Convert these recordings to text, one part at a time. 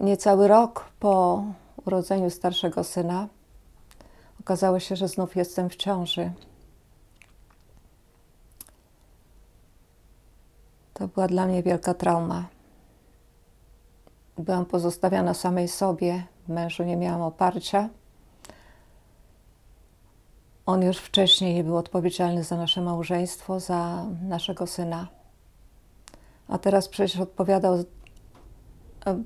Niecały rok po urodzeniu starszego syna okazało się, że znów jestem w ciąży. To była dla mnie wielka trauma. Byłam pozostawiona samej sobie, mężu nie miałam oparcia. On już wcześniej był odpowiedzialny za nasze małżeństwo, za naszego syna. A teraz przecież odpowiadał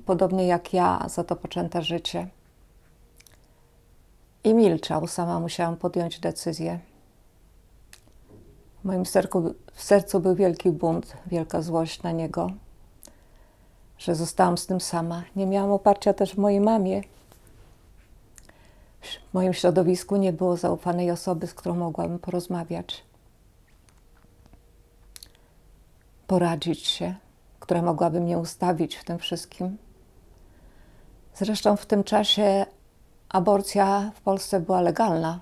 podobnie jak ja za to poczęte życie. I milczał, sama musiałam podjąć decyzję. W moim sercu, w sercu był wielki bunt, wielka złość na niego, że zostałam z tym sama. Nie miałam oparcia też w mojej mamie. W moim środowisku nie było zaufanej osoby, z którą mogłabym porozmawiać, poradzić się, która mogłaby mnie ustawić w tym wszystkim. Zresztą w tym czasie aborcja w Polsce była legalna.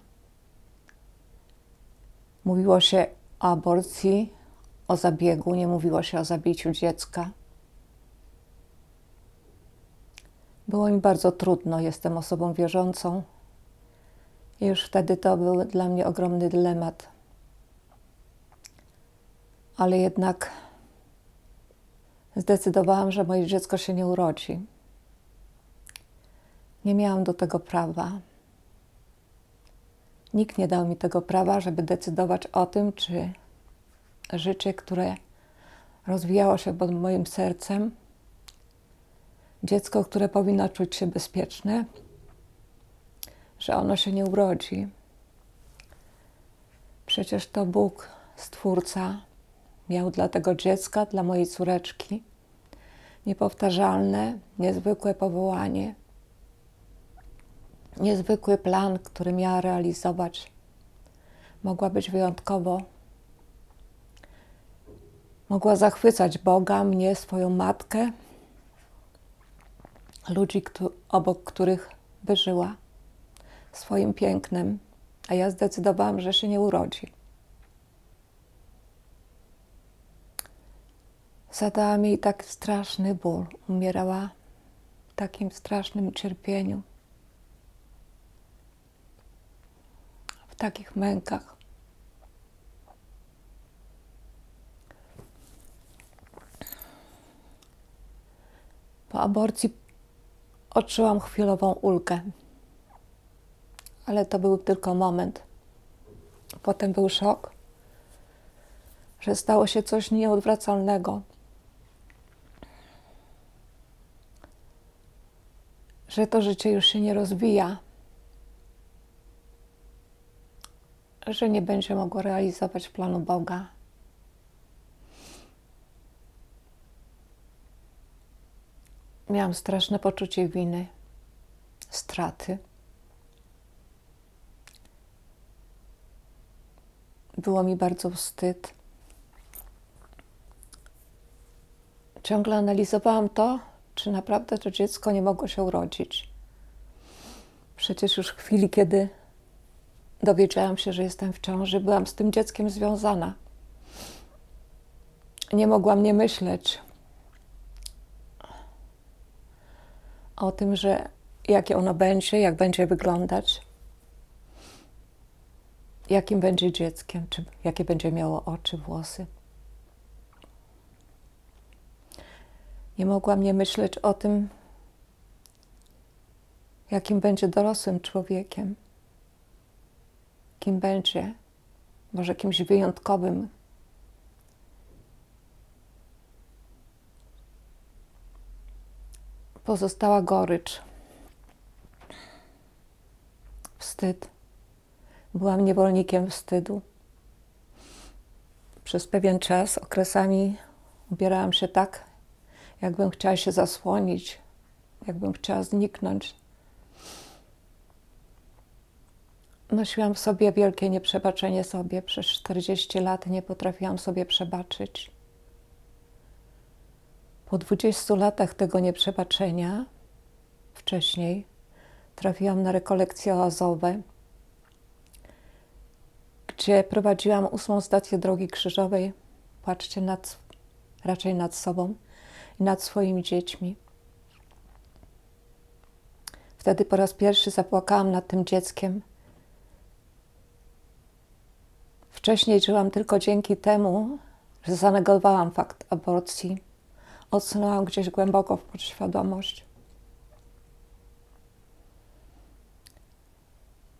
Mówiło się o aborcji, o zabiegu, nie mówiło się o zabiciu dziecka. Było mi bardzo trudno, jestem osobą wierzącą. I już wtedy to był dla mnie ogromny dylemat. Ale jednak zdecydowałam, że moje dziecko się nie urodzi. Nie miałam do tego prawa. Nikt nie dał mi tego prawa, żeby decydować o tym, czy życie, które rozwijało się pod moim sercem, dziecko, które powinno czuć się bezpieczne, że ono się nie urodzi. Przecież to Bóg, Stwórca, miał dla tego dziecka, dla mojej córeczki, niepowtarzalne, niezwykłe powołanie, niezwykły plan, który miała realizować. Mogła być wyjątkowo. Mogła zachwycać Boga, mnie, swoją matkę, ludzi, obok których by żyła swoim pięknem, a ja zdecydowałam, że się nie urodzi. Zadała mi tak straszny ból. Umierała w takim strasznym cierpieniu, w takich mękach. Po aborcji odczułam chwilową ulgę ale to był tylko moment. Potem był szok, że stało się coś nieodwracalnego. Że to życie już się nie rozwija, że nie będzie mogło realizować planu Boga. Miałam straszne poczucie winy, straty. Było mi bardzo wstyd. Ciągle analizowałam to, czy naprawdę to dziecko nie mogło się urodzić. Przecież już w chwili, kiedy dowiedziałam się, że jestem w ciąży, byłam z tym dzieckiem związana. Nie mogłam nie myśleć o tym, że jakie ono będzie, jak będzie wyglądać jakim będzie dzieckiem, czy jakie będzie miało oczy, włosy. Nie mogłam nie myśleć o tym, jakim będzie dorosłym człowiekiem, kim będzie, może kimś wyjątkowym. Pozostała gorycz, wstyd. Byłam niewolnikiem wstydu. Przez pewien czas, okresami ubierałam się tak, jakbym chciała się zasłonić, jakbym chciała zniknąć. Nosiłam w sobie wielkie nieprzebaczenie sobie. Przez 40 lat nie potrafiłam sobie przebaczyć. Po 20 latach tego nieprzebaczenia, wcześniej, trafiłam na rekolekcje oazowe gdzie prowadziłam ósmą stację drogi krzyżowej. Patrzcie nad, raczej nad sobą nad swoimi dziećmi. Wtedy po raz pierwszy zapłakałam nad tym dzieckiem. Wcześniej żyłam tylko dzięki temu, że zanegowałam fakt aborcji. Odsunęłam gdzieś głęboko w podświadomość.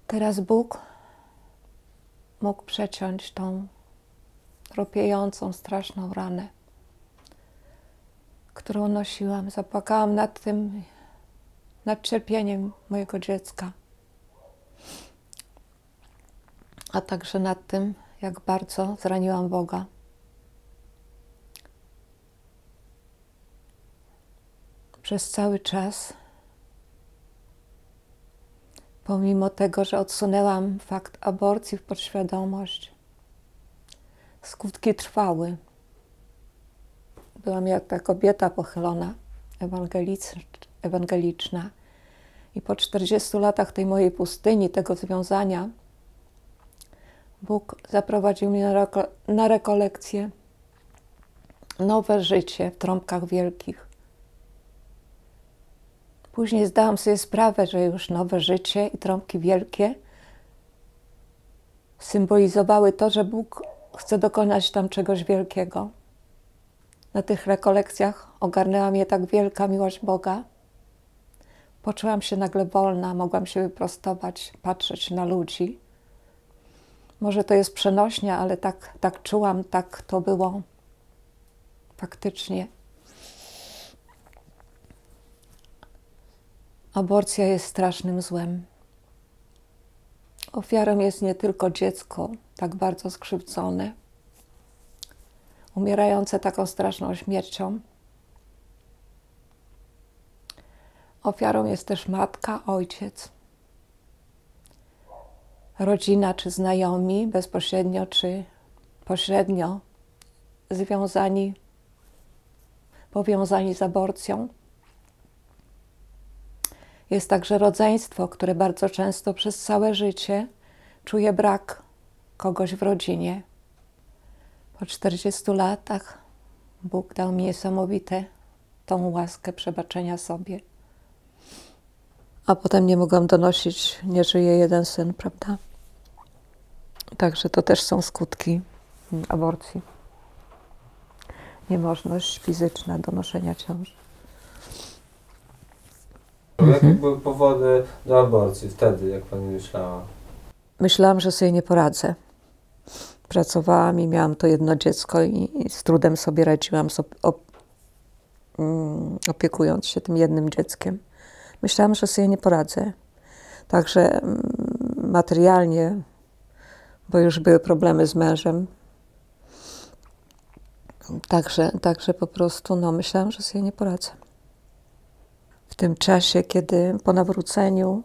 Teraz Bóg mógł przeciąć tą tropiejącą, straszną ranę, którą nosiłam. Zapłakałam nad tym, nad cierpieniem mojego dziecka, a także nad tym, jak bardzo zraniłam Boga. Przez cały czas, pomimo tego, że odsunęłam fakt aborcji w podświadomość, skutki trwały. Byłam jak ta kobieta pochylona, ewangeliczna. I po 40 latach tej mojej pustyni, tego związania, Bóg zaprowadził mnie na, na rekolekcję, nowe życie w trąbkach wielkich. Później zdałam sobie sprawę, że już nowe życie i trąbki wielkie symbolizowały to, że Bóg chce dokonać tam czegoś wielkiego. Na tych rekolekcjach ogarnęła mnie tak wielka miłość Boga. Poczułam się nagle wolna, mogłam się wyprostować, patrzeć na ludzi może to jest przenośnia, ale tak, tak czułam, tak to było faktycznie. Aborcja jest strasznym złem. Ofiarą jest nie tylko dziecko, tak bardzo skrzywdzone, umierające taką straszną śmiercią. Ofiarą jest też matka, ojciec rodzina czy znajomi, bezpośrednio czy pośrednio związani, powiązani z aborcją. Jest także rodzeństwo, które bardzo często przez całe życie czuje brak kogoś w rodzinie. Po 40 latach Bóg dał mi niesamowite tą łaskę przebaczenia sobie. A potem nie mogłam donosić, nie żyje jeden syn, prawda? Także to też są skutki aborcji. Niemożność fizyczna donoszenia ciąży. Jakie mhm. były powody do aborcji wtedy, jak Pani myślała? Myślałam, że sobie nie poradzę. Pracowałam i miałam to jedno dziecko i, z trudem sobie radziłam, op, mm, opiekując się tym jednym dzieckiem. Myślałam, że sobie nie poradzę. Także mm, materialnie bo już były problemy z mężem. Także, także po prostu no, myślałam, że sobie nie poradzę. W tym czasie, kiedy po nawróceniu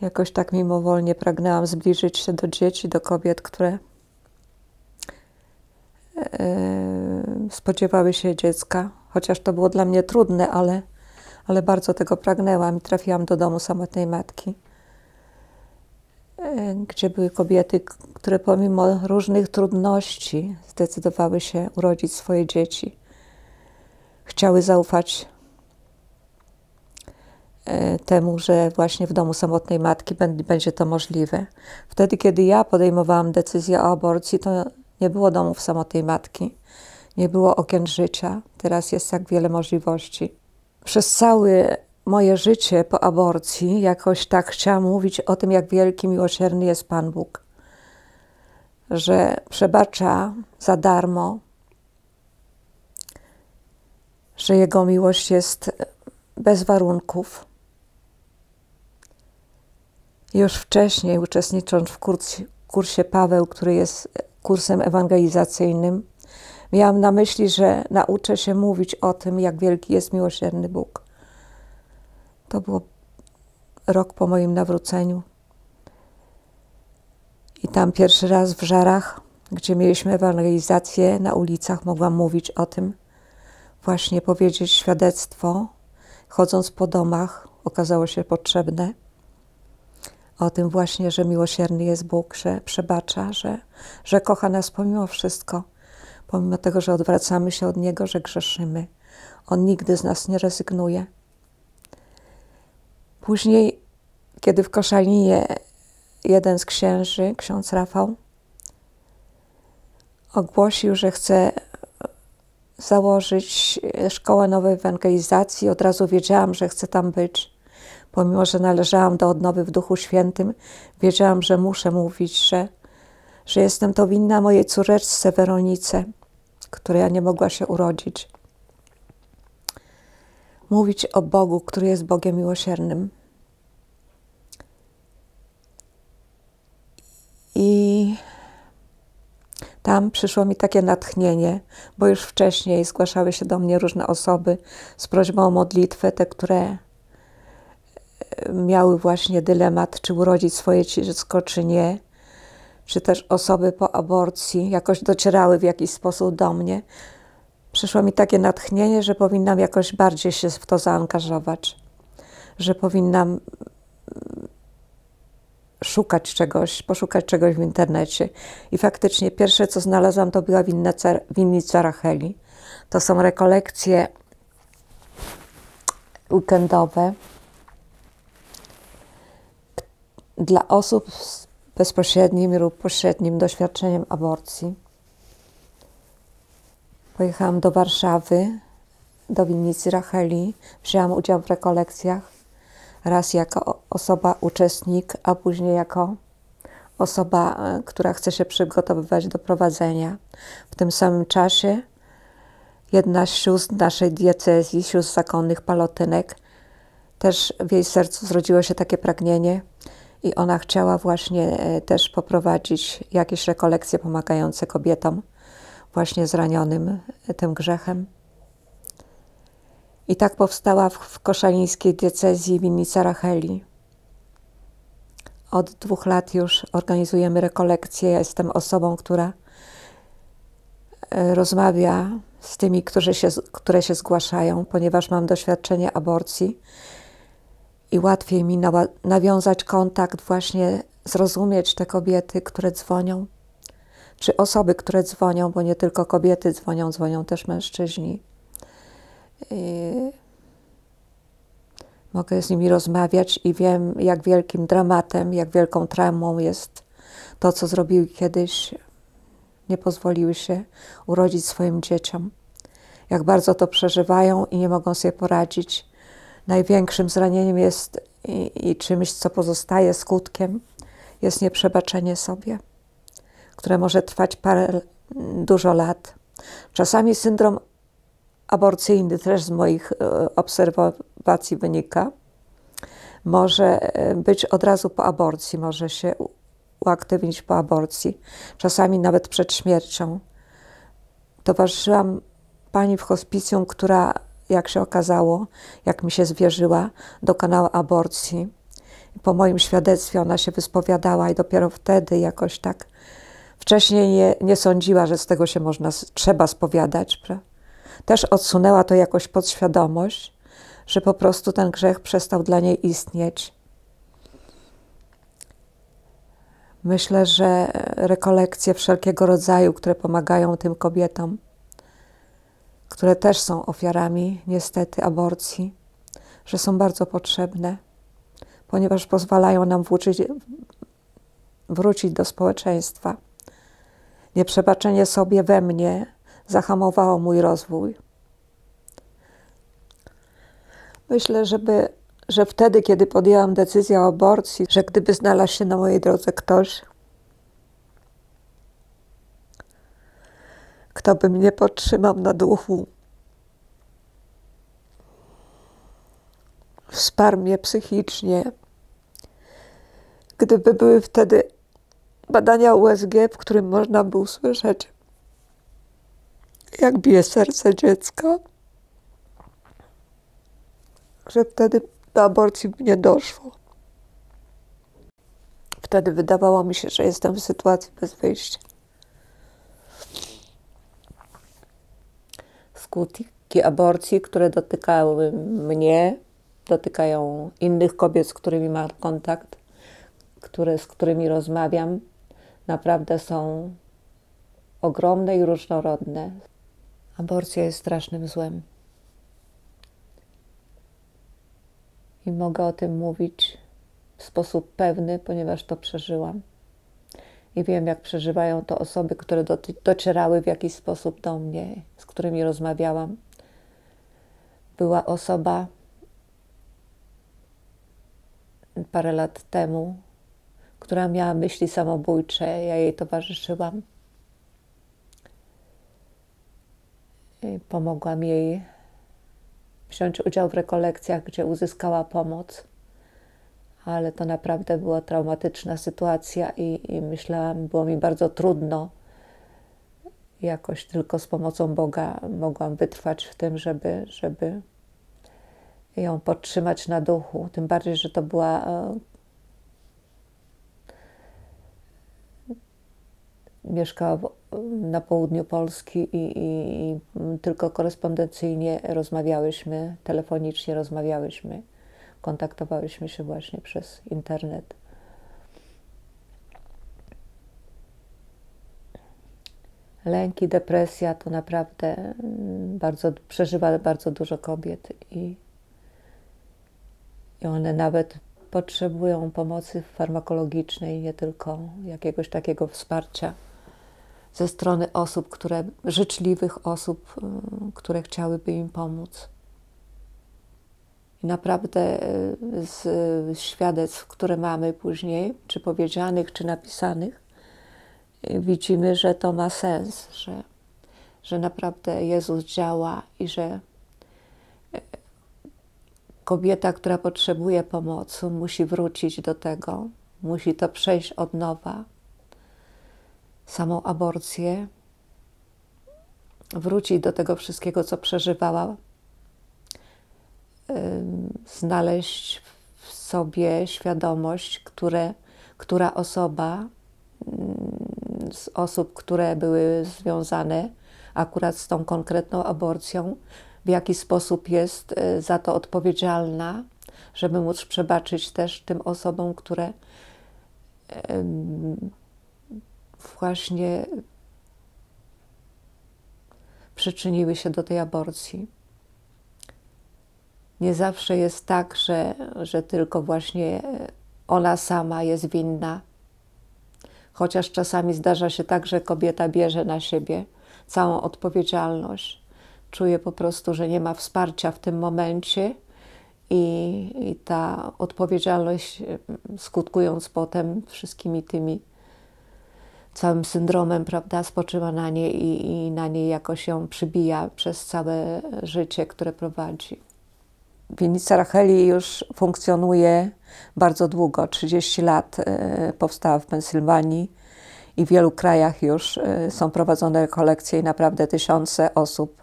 jakoś tak mimowolnie pragnęłam zbliżyć się do dzieci, do kobiet, które e, spodziewały się dziecka, chociaż to było dla mnie trudne, ale, ale bardzo tego pragnęłam i trafiłam do domu samotnej matki gdzie były kobiety, które pomimo różnych trudności zdecydowały się urodzić swoje dzieci. Chciały zaufać e, temu, że właśnie w domu samotnej matki będzie to możliwe. Wtedy, kiedy ja podejmowałam decyzję o aborcji, to nie było domów samotnej matki, nie było okien życia. Teraz jest tak wiele możliwości. Przez cały moje życie po aborcji jakoś tak chciałam mówić o tym, jak wielki miłosierny jest Pan Bóg. Że przebacza za darmo, że Jego miłość jest bez warunków. Już wcześniej, uczestnicząc w kursie, kursie Paweł, który jest kursem ewangelizacyjnym, miałam na myśli, że nauczę się mówić o tym, jak wielki jest miłosierny Bóg. To było rok po moim nawróceniu. I tam pierwszy raz w Żarach, gdzie mieliśmy ewangelizację na ulicach, mogłam mówić o tym, właśnie powiedzieć świadectwo, chodząc po domach, okazało się potrzebne. O tym właśnie, że miłosierny jest Bóg, że przebacza, że, że kocha nas pomimo wszystko, pomimo tego, że odwracamy się od Niego, że grzeszymy. On nigdy z nas nie rezygnuje później, kiedy w Koszalinie jeden z księży, ksiądz Rafał, ogłosił, że chce założyć szkołę nowej ewangelizacji, od razu wiedziałam, że chcę tam być. Pomimo, że należałam do odnowy w Duchu Świętym, wiedziałam, że muszę mówić, że, że jestem to winna mojej córeczce Weronice, która nie mogła się urodzić. Mówić o Bogu, który jest Bogiem miłosiernym. I tam przyszło mi takie natchnienie, bo już wcześniej zgłaszały się do mnie różne osoby z prośbą o modlitwę, te, które miały właśnie dylemat, czy urodzić swoje dziecko, czy nie, czy też osoby po aborcji jakoś docierały w jakiś sposób do mnie. Przyszło mi takie natchnienie, że powinnam jakoś bardziej się w to zaangażować, że powinnam szukać czegoś, poszukać czegoś w internecie. I faktycznie pierwsze, co znalazłam, to była winnica, winnica Racheli. To są rekolekcje weekendowe dla osób z bezpośrednim lub pośrednim doświadczeniem aborcji. Pojechałam do Warszawy, do winnicy Racheli, wzięłam udział w rekolekcjach raz jako osoba uczestnik, a później jako osoba, e, która chce się przygotowywać do prowadzenia. W tym samym czasie jedna z sióstr naszej diecezji, sióstr zakonnych palotynek, też w jej sercu zrodziło się takie pragnienie i ona chciała właśnie e, też poprowadzić jakieś rekolekcje pomagające kobietom właśnie zranionym tym grzechem. I tak powstała w, w koszalińskiej diecezji winnica Racheli. Od dwóch lat już organizujemy rekolekcje. Ja jestem osobą, która e, rozmawia z tymi, którzy się, które się zgłaszają, ponieważ mam doświadczenie aborcji i łatwiej mi nawiązać kontakt, właśnie zrozumieć te kobiety, które dzwonią, czy osoby, które dzwonią, bo nie tylko kobiety dzwonią, dzwonią też mężczyźni mogę z nimi rozmawiać i wiem, jak wielkim dramatem, jak wielką traumą jest to, co zrobiły kiedyś, nie pozwoliły się urodzić swoim dzieciom. Jak bardzo to przeżywają i nie mogą sobie poradzić. Największym zranieniem jest i, i czymś, co pozostaje skutkiem, jest nieprzebaczenie sobie, które może trwać parę, dużo lat. Czasami syndrom aborcyjny też z moich e, obserwacji wynika. Może e, być od razu po aborcji, może się uaktywnić po aborcji, czasami nawet przed śmiercią. Towarzyszyłam pani w hospicjum, która, jak się okazało, jak mi się zwierzyła, dokonała aborcji. Po moim świadectwie ona się wyspowiadała i dopiero wtedy jakoś tak wcześniej nie, nie sądziła, że z tego się można, trzeba spowiadać. Też odsunęła to jakoś podświadomość, że po prostu ten grzech przestał dla niej istnieć. Myślę, że rekolekcje wszelkiego rodzaju, które pomagają tym kobietom, które też są ofiarami niestety aborcji, że są bardzo potrzebne, ponieważ pozwalają nam wrócić, wrócić do społeczeństwa. Nieprzebaczenie sobie we mnie zahamowało mój rozwój. Myślę, żeby, że wtedy, kiedy podjęłam decyzję o aborcji, że gdyby znalazł się na mojej drodze ktoś, kto by mnie podtrzymał na duchu, wsparł mnie psychicznie, gdyby były wtedy badania USG, w którym można by usłyszeć jak bije serce dziecka, że wtedy do aborcji nie doszło. Wtedy wydawało mi się, że jestem w sytuacji bez wyjścia. Skutki aborcji, które dotykały mnie, dotykają innych kobiet, z którymi mam kontakt, które, z którymi rozmawiam, naprawdę są ogromne i różnorodne. Aborcja jest strasznym złem. I mogę o tym mówić w sposób pewny, ponieważ to przeżyłam. I wiem, jak przeżywają to osoby, które docierały w jakiś sposób do mnie, z którymi rozmawiałam. Była osoba parę lat temu, która miała myśli samobójcze, ja jej towarzyszyłam. I pomogłam jej wziąć udział w rekolekcjach, gdzie uzyskała pomoc. Ale to naprawdę była traumatyczna sytuacja i, i myślałam, było mi bardzo trudno. Jakoś tylko z pomocą Boga mogłam wytrwać w tym, żeby, żeby ją podtrzymać na duchu. Tym bardziej, że to była e, mieszkała na południu Polski i, i, i, tylko korespondencyjnie rozmawiałyśmy, telefonicznie rozmawiałyśmy, kontaktowałyśmy się właśnie przez internet. Lęki, depresja to naprawdę mm, bardzo, przeżywa bardzo dużo kobiet i, i one nawet potrzebują pomocy farmakologicznej, nie tylko jakiegoś takiego wsparcia ze strony osób, które, życzliwych osób, y, które chciałyby im pomóc. I naprawdę y, z świadectw, które mamy później, czy powiedzianych, czy napisanych, y, widzimy, że to ma sens, że, że naprawdę Jezus działa i że kobieta, która potrzebuje pomocy, musi wrócić do tego, musi to przejść od nowa. Samą aborcję, wrócić do tego wszystkiego, co przeżywała, znaleźć w sobie świadomość, które, która osoba z osób, które były związane akurat z tą konkretną aborcją, w jaki sposób jest y, za to odpowiedzialna, żeby móc przebaczyć też tym osobom, które właśnie przyczyniły się do tej aborcji. Nie zawsze jest tak, że, że tylko właśnie ona sama jest winna, chociaż czasami zdarza się tak, że kobieta bierze na siebie całą odpowiedzialność. Czuje po prostu, że nie ma wsparcia w tym momencie i, i ta odpowiedzialność, skutkując potem wszystkimi tymi całym syndromem, prawda, spoczywa na niej i, i na niej jakoś ją przybija przez całe życie, które prowadzi. Winnica Racheli już funkcjonuje bardzo długo, 30 lat e, powstała w Pensylwanii i w wielu krajach już e, są prowadzone kolekcje i naprawdę tysiące osób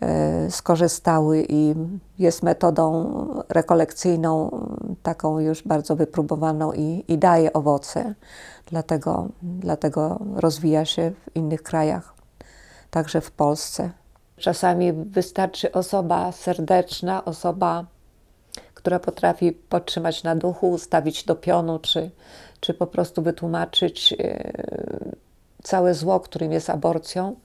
e, skorzystały i jest metodą rekolekcyjną, taką już bardzo wypróbowaną i, i daje owoce. Dlatego, dlatego rozwija się w innych krajach, także w Polsce. Czasami wystarczy osoba serdeczna, osoba, która potrafi podtrzymać na duchu, ustawić do pionu, czy, czy po prostu wytłumaczyć e, całe zło, którym jest aborcją,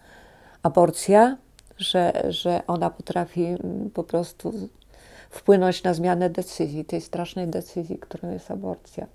aborcja, że, że ona potrafi mm, po prostu wpłynąć na zmianę decyzji, tej strasznej decyzji, którą jest aborcja.